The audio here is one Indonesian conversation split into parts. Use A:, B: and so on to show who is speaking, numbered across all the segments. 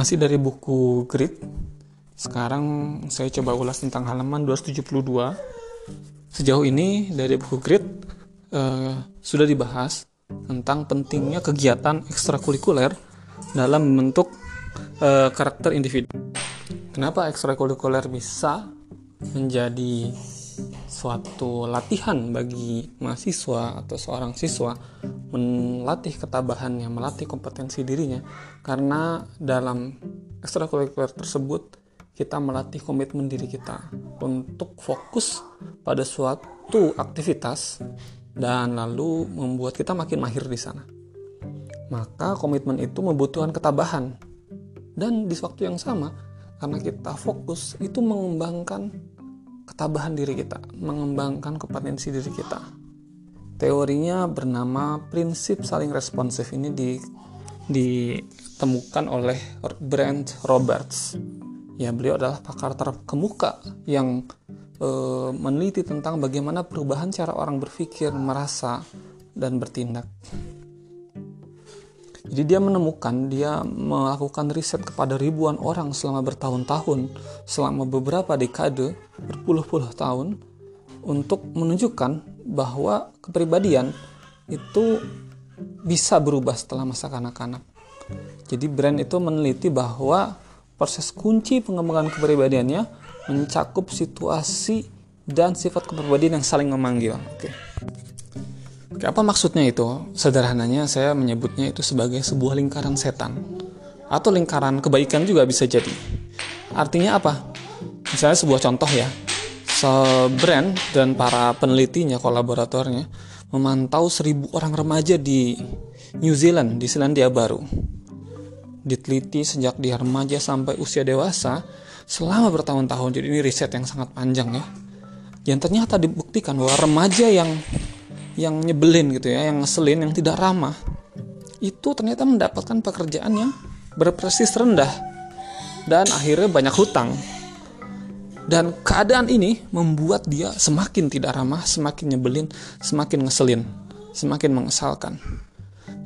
A: Masih dari buku Grit. Sekarang saya coba ulas tentang halaman 272. Sejauh ini dari buku Grit eh, sudah dibahas tentang pentingnya kegiatan ekstrakurikuler dalam membentuk eh, karakter individu. Kenapa ekstrakurikuler bisa menjadi suatu latihan bagi mahasiswa atau seorang siswa melatih ketabahannya, melatih kompetensi dirinya karena dalam ekstrakurikuler tersebut kita melatih komitmen diri kita untuk fokus pada suatu aktivitas dan lalu membuat kita makin mahir di sana. Maka komitmen itu membutuhkan ketabahan. Dan di waktu yang sama, karena kita fokus itu mengembangkan ketabahan diri kita, mengembangkan kompetensi diri kita. Teorinya bernama prinsip saling responsif ini di, ditemukan oleh Brent Roberts. Ya, beliau adalah pakar terkemuka yang e, meneliti tentang bagaimana perubahan cara orang berpikir, merasa, dan bertindak. Jadi dia menemukan, dia melakukan riset kepada ribuan orang selama bertahun-tahun, selama beberapa dekade, berpuluh-puluh tahun, untuk menunjukkan bahwa kepribadian itu bisa berubah setelah masa kanak-kanak. Jadi brand itu meneliti bahwa proses kunci pengembangan kepribadiannya mencakup situasi dan sifat kepribadian yang saling memanggil. Oke. Apa maksudnya itu? Sederhananya saya menyebutnya itu sebagai sebuah lingkaran setan atau lingkaran kebaikan juga bisa jadi. Artinya apa? Misalnya sebuah contoh ya. Brand dan para penelitinya, kolaboratornya memantau seribu orang remaja di New Zealand, di Selandia Baru. Diteliti sejak dia remaja sampai usia dewasa selama bertahun-tahun. Jadi ini riset yang sangat panjang ya. Yang ternyata dibuktikan bahwa remaja yang yang nyebelin gitu ya, yang ngeselin, yang tidak ramah, itu ternyata mendapatkan pekerjaan yang berprestis rendah dan akhirnya banyak hutang. Dan keadaan ini membuat dia semakin tidak ramah, semakin nyebelin, semakin ngeselin, semakin mengesalkan.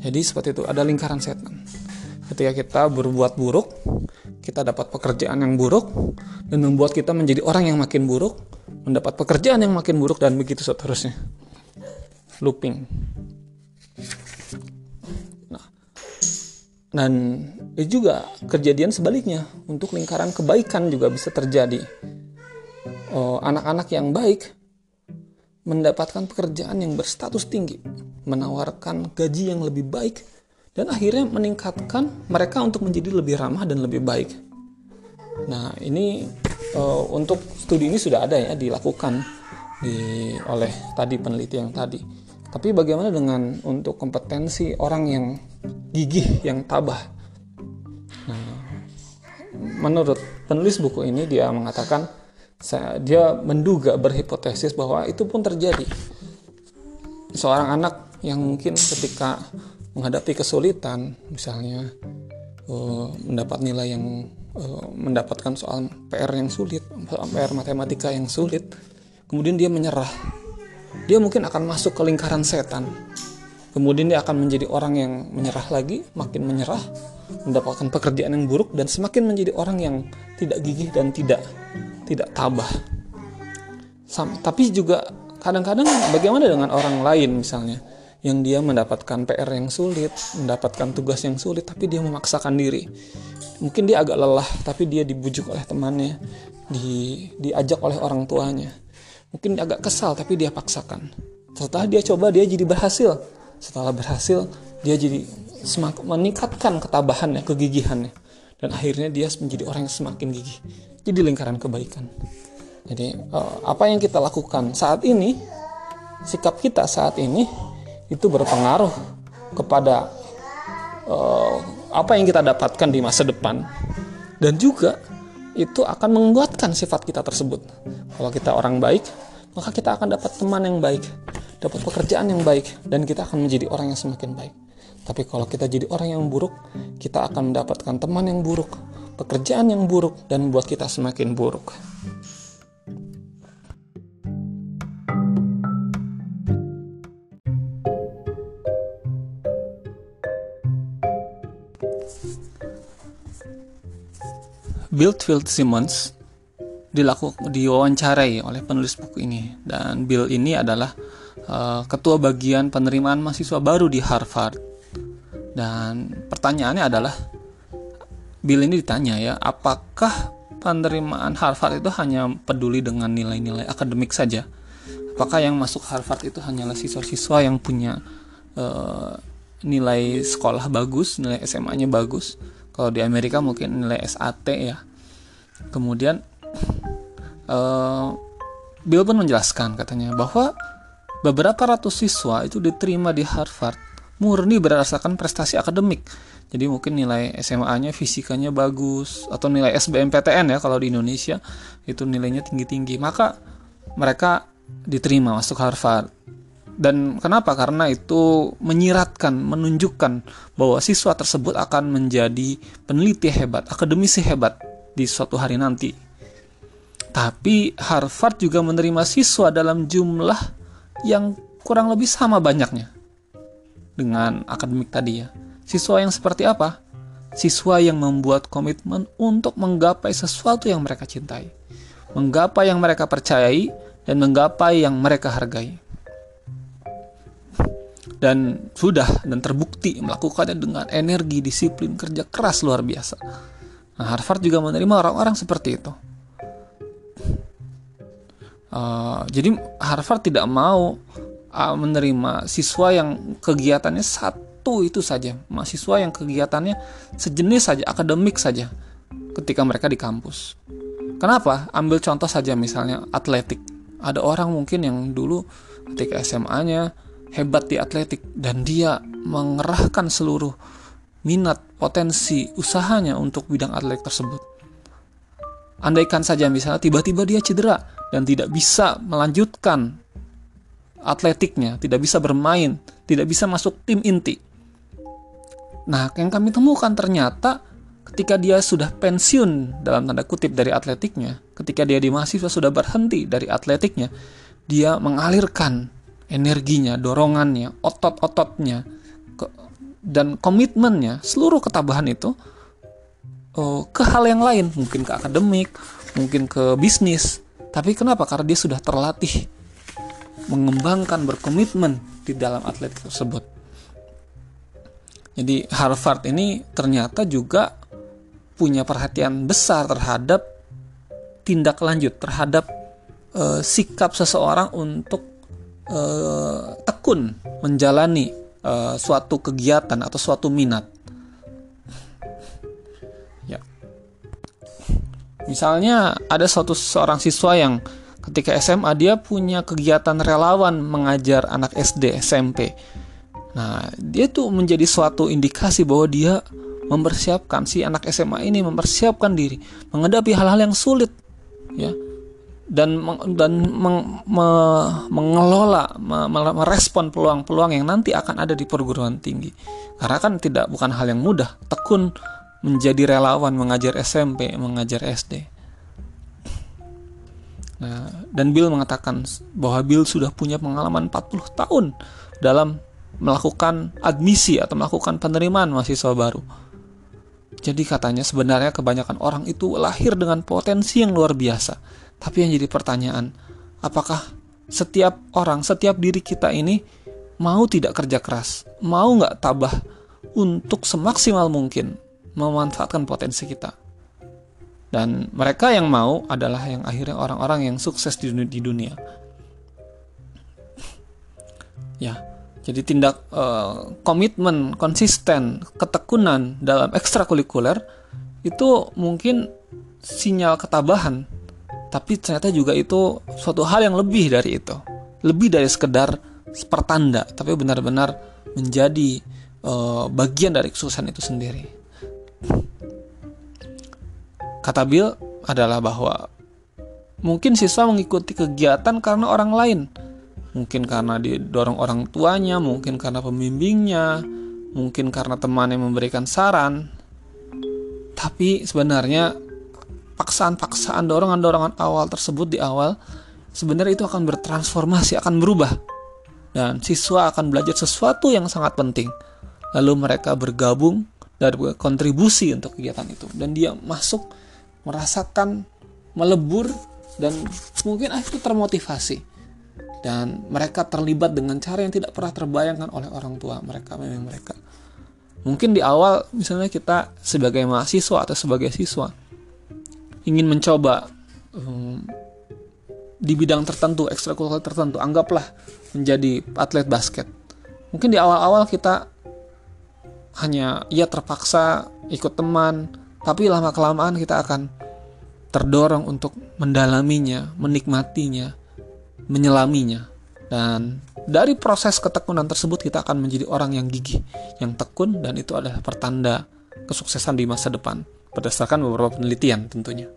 A: Jadi seperti itu, ada lingkaran setan. Ketika kita berbuat buruk, kita dapat pekerjaan yang buruk dan membuat kita menjadi orang yang makin buruk, mendapat pekerjaan yang makin buruk dan begitu seterusnya looping. Nah, dan itu juga kejadian sebaliknya untuk lingkaran kebaikan juga bisa terjadi. Oh, anak-anak yang baik mendapatkan pekerjaan yang berstatus tinggi, menawarkan gaji yang lebih baik, dan akhirnya meningkatkan mereka untuk menjadi lebih ramah dan lebih baik. Nah, ini uh, untuk studi ini sudah ada ya dilakukan di oleh tadi peneliti yang tadi. Tapi bagaimana dengan untuk kompetensi orang yang gigih, yang tabah? Nah, menurut penulis buku ini dia mengatakan dia menduga berhipotesis bahwa itu pun terjadi. Seorang anak yang mungkin ketika menghadapi kesulitan, misalnya uh, mendapat nilai yang uh, mendapatkan soal PR yang sulit, PR matematika yang sulit, kemudian dia menyerah dia mungkin akan masuk ke lingkaran setan. Kemudian dia akan menjadi orang yang menyerah lagi, makin menyerah, mendapatkan pekerjaan yang buruk dan semakin menjadi orang yang tidak gigih dan tidak tidak tabah. Sam, tapi juga kadang-kadang bagaimana dengan orang lain misalnya yang dia mendapatkan PR yang sulit, mendapatkan tugas yang sulit tapi dia memaksakan diri. Mungkin dia agak lelah tapi dia dibujuk oleh temannya, di, diajak oleh orang tuanya Mungkin agak kesal tapi dia paksakan. Setelah dia coba dia jadi berhasil. Setelah berhasil dia jadi semakin meningkatkan ketabahannya, kegigihannya. Dan akhirnya dia menjadi orang yang semakin gigih. Jadi lingkaran kebaikan. Jadi eh, apa yang kita lakukan saat ini, sikap kita saat ini itu berpengaruh kepada uh, apa yang kita dapatkan di masa depan dan juga itu akan menguatkan sifat kita tersebut. Kalau kita orang baik, maka kita akan dapat teman yang baik, dapat pekerjaan yang baik, dan kita akan menjadi orang yang semakin baik. Tapi kalau kita jadi orang yang buruk, kita akan mendapatkan teman yang buruk, pekerjaan yang buruk, dan membuat kita semakin buruk. Bill Simmons dilakukan diwawancarai oleh penulis buku ini. Dan Bill ini adalah uh, ketua bagian penerimaan mahasiswa baru di Harvard. Dan pertanyaannya adalah Bill ini ditanya ya apakah penerimaan Harvard itu hanya peduli dengan nilai-nilai akademik saja? Apakah yang masuk Harvard itu hanyalah siswa-siswa yang punya uh, nilai sekolah bagus nilai SMA-nya bagus? Kalau di Amerika mungkin nilai SAT ya. Kemudian uh, Bill pun menjelaskan katanya bahwa beberapa ratus siswa itu diterima di Harvard murni berdasarkan prestasi akademik. Jadi mungkin nilai SMA-nya fisikanya bagus atau nilai SBMPTN ya kalau di Indonesia itu nilainya tinggi-tinggi. Maka mereka diterima masuk Harvard. Dan kenapa? Karena itu menyiratkan, menunjukkan bahwa siswa tersebut akan menjadi peneliti hebat, akademisi hebat di suatu hari nanti. Tapi Harvard juga menerima siswa dalam jumlah yang kurang lebih sama banyaknya dengan akademik tadi ya. Siswa yang seperti apa? Siswa yang membuat komitmen untuk menggapai sesuatu yang mereka cintai, menggapai yang mereka percayai, dan menggapai yang mereka hargai. Dan sudah dan terbukti melakukannya dengan energi, disiplin, kerja keras luar biasa. Nah, Harvard juga menerima orang-orang seperti itu. Uh, jadi Harvard tidak mau uh, menerima siswa yang kegiatannya satu itu saja, mahasiswa yang kegiatannya sejenis saja, akademik saja ketika mereka di kampus. Kenapa? Ambil contoh saja misalnya atletik. Ada orang mungkin yang dulu ketika SMA-nya hebat di atletik dan dia mengerahkan seluruh minat, potensi, usahanya untuk bidang atletik tersebut. Andaikan saja misalnya tiba-tiba dia cedera, dan tidak bisa melanjutkan atletiknya, tidak bisa bermain, tidak bisa masuk tim inti. Nah, yang kami temukan ternyata ketika dia sudah pensiun dalam tanda kutip dari atletiknya, ketika dia di mahasiswa sudah berhenti dari atletiknya, dia mengalirkan energinya, dorongannya, otot-ototnya, dan komitmennya, seluruh ketabahan itu oh, ke hal yang lain, mungkin ke akademik, mungkin ke bisnis, tapi kenapa? Karena dia sudah terlatih mengembangkan berkomitmen di dalam atlet tersebut. Jadi Harvard ini ternyata juga punya perhatian besar terhadap tindak lanjut terhadap uh, sikap seseorang untuk uh, tekun menjalani uh, suatu kegiatan atau suatu minat. Misalnya ada suatu seorang siswa yang ketika SMA dia punya kegiatan relawan mengajar anak SD, SMP. Nah, dia tuh menjadi suatu indikasi bahwa dia mempersiapkan si anak SMA ini mempersiapkan diri menghadapi hal-hal yang sulit ya. Dan dan meng, me, mengelola me, merespon peluang-peluang yang nanti akan ada di perguruan tinggi. Karena kan tidak bukan hal yang mudah. Tekun menjadi relawan mengajar SMP, mengajar SD. Nah, dan Bill mengatakan bahwa Bill sudah punya pengalaman 40 tahun dalam melakukan admisi atau melakukan penerimaan mahasiswa baru. Jadi katanya sebenarnya kebanyakan orang itu lahir dengan potensi yang luar biasa. Tapi yang jadi pertanyaan, apakah setiap orang, setiap diri kita ini mau tidak kerja keras, mau nggak tabah untuk semaksimal mungkin memanfaatkan potensi kita. Dan mereka yang mau adalah yang akhirnya orang-orang yang sukses di dunia. Di dunia. Ya, jadi tindak uh, komitmen, konsisten, ketekunan dalam ekstrakurikuler itu mungkin sinyal ketabahan, tapi ternyata juga itu suatu hal yang lebih dari itu, lebih dari sekedar pertanda, tapi benar-benar menjadi uh, bagian dari kesuksesan itu sendiri. Kata Bill adalah bahwa mungkin siswa mengikuti kegiatan karena orang lain. Mungkin karena didorong orang tuanya, mungkin karena pembimbingnya, mungkin karena temannya memberikan saran. Tapi sebenarnya paksaan-paksaan dorongan-dorongan awal tersebut di awal sebenarnya itu akan bertransformasi, akan berubah. Dan siswa akan belajar sesuatu yang sangat penting. Lalu mereka bergabung dari kontribusi untuk kegiatan itu dan dia masuk merasakan melebur dan mungkin itu termotivasi. Dan mereka terlibat dengan cara yang tidak pernah terbayangkan oleh orang tua mereka memang mereka. Mungkin di awal misalnya kita sebagai mahasiswa atau sebagai siswa ingin mencoba um, di bidang tertentu ekstrakurikuler tertentu anggaplah menjadi atlet basket. Mungkin di awal-awal kita hanya ia terpaksa ikut teman tapi lama kelamaan kita akan terdorong untuk mendalaminya, menikmatinya, menyelaminya. Dan dari proses ketekunan tersebut kita akan menjadi orang yang gigih, yang tekun dan itu adalah pertanda kesuksesan di masa depan berdasarkan beberapa penelitian tentunya.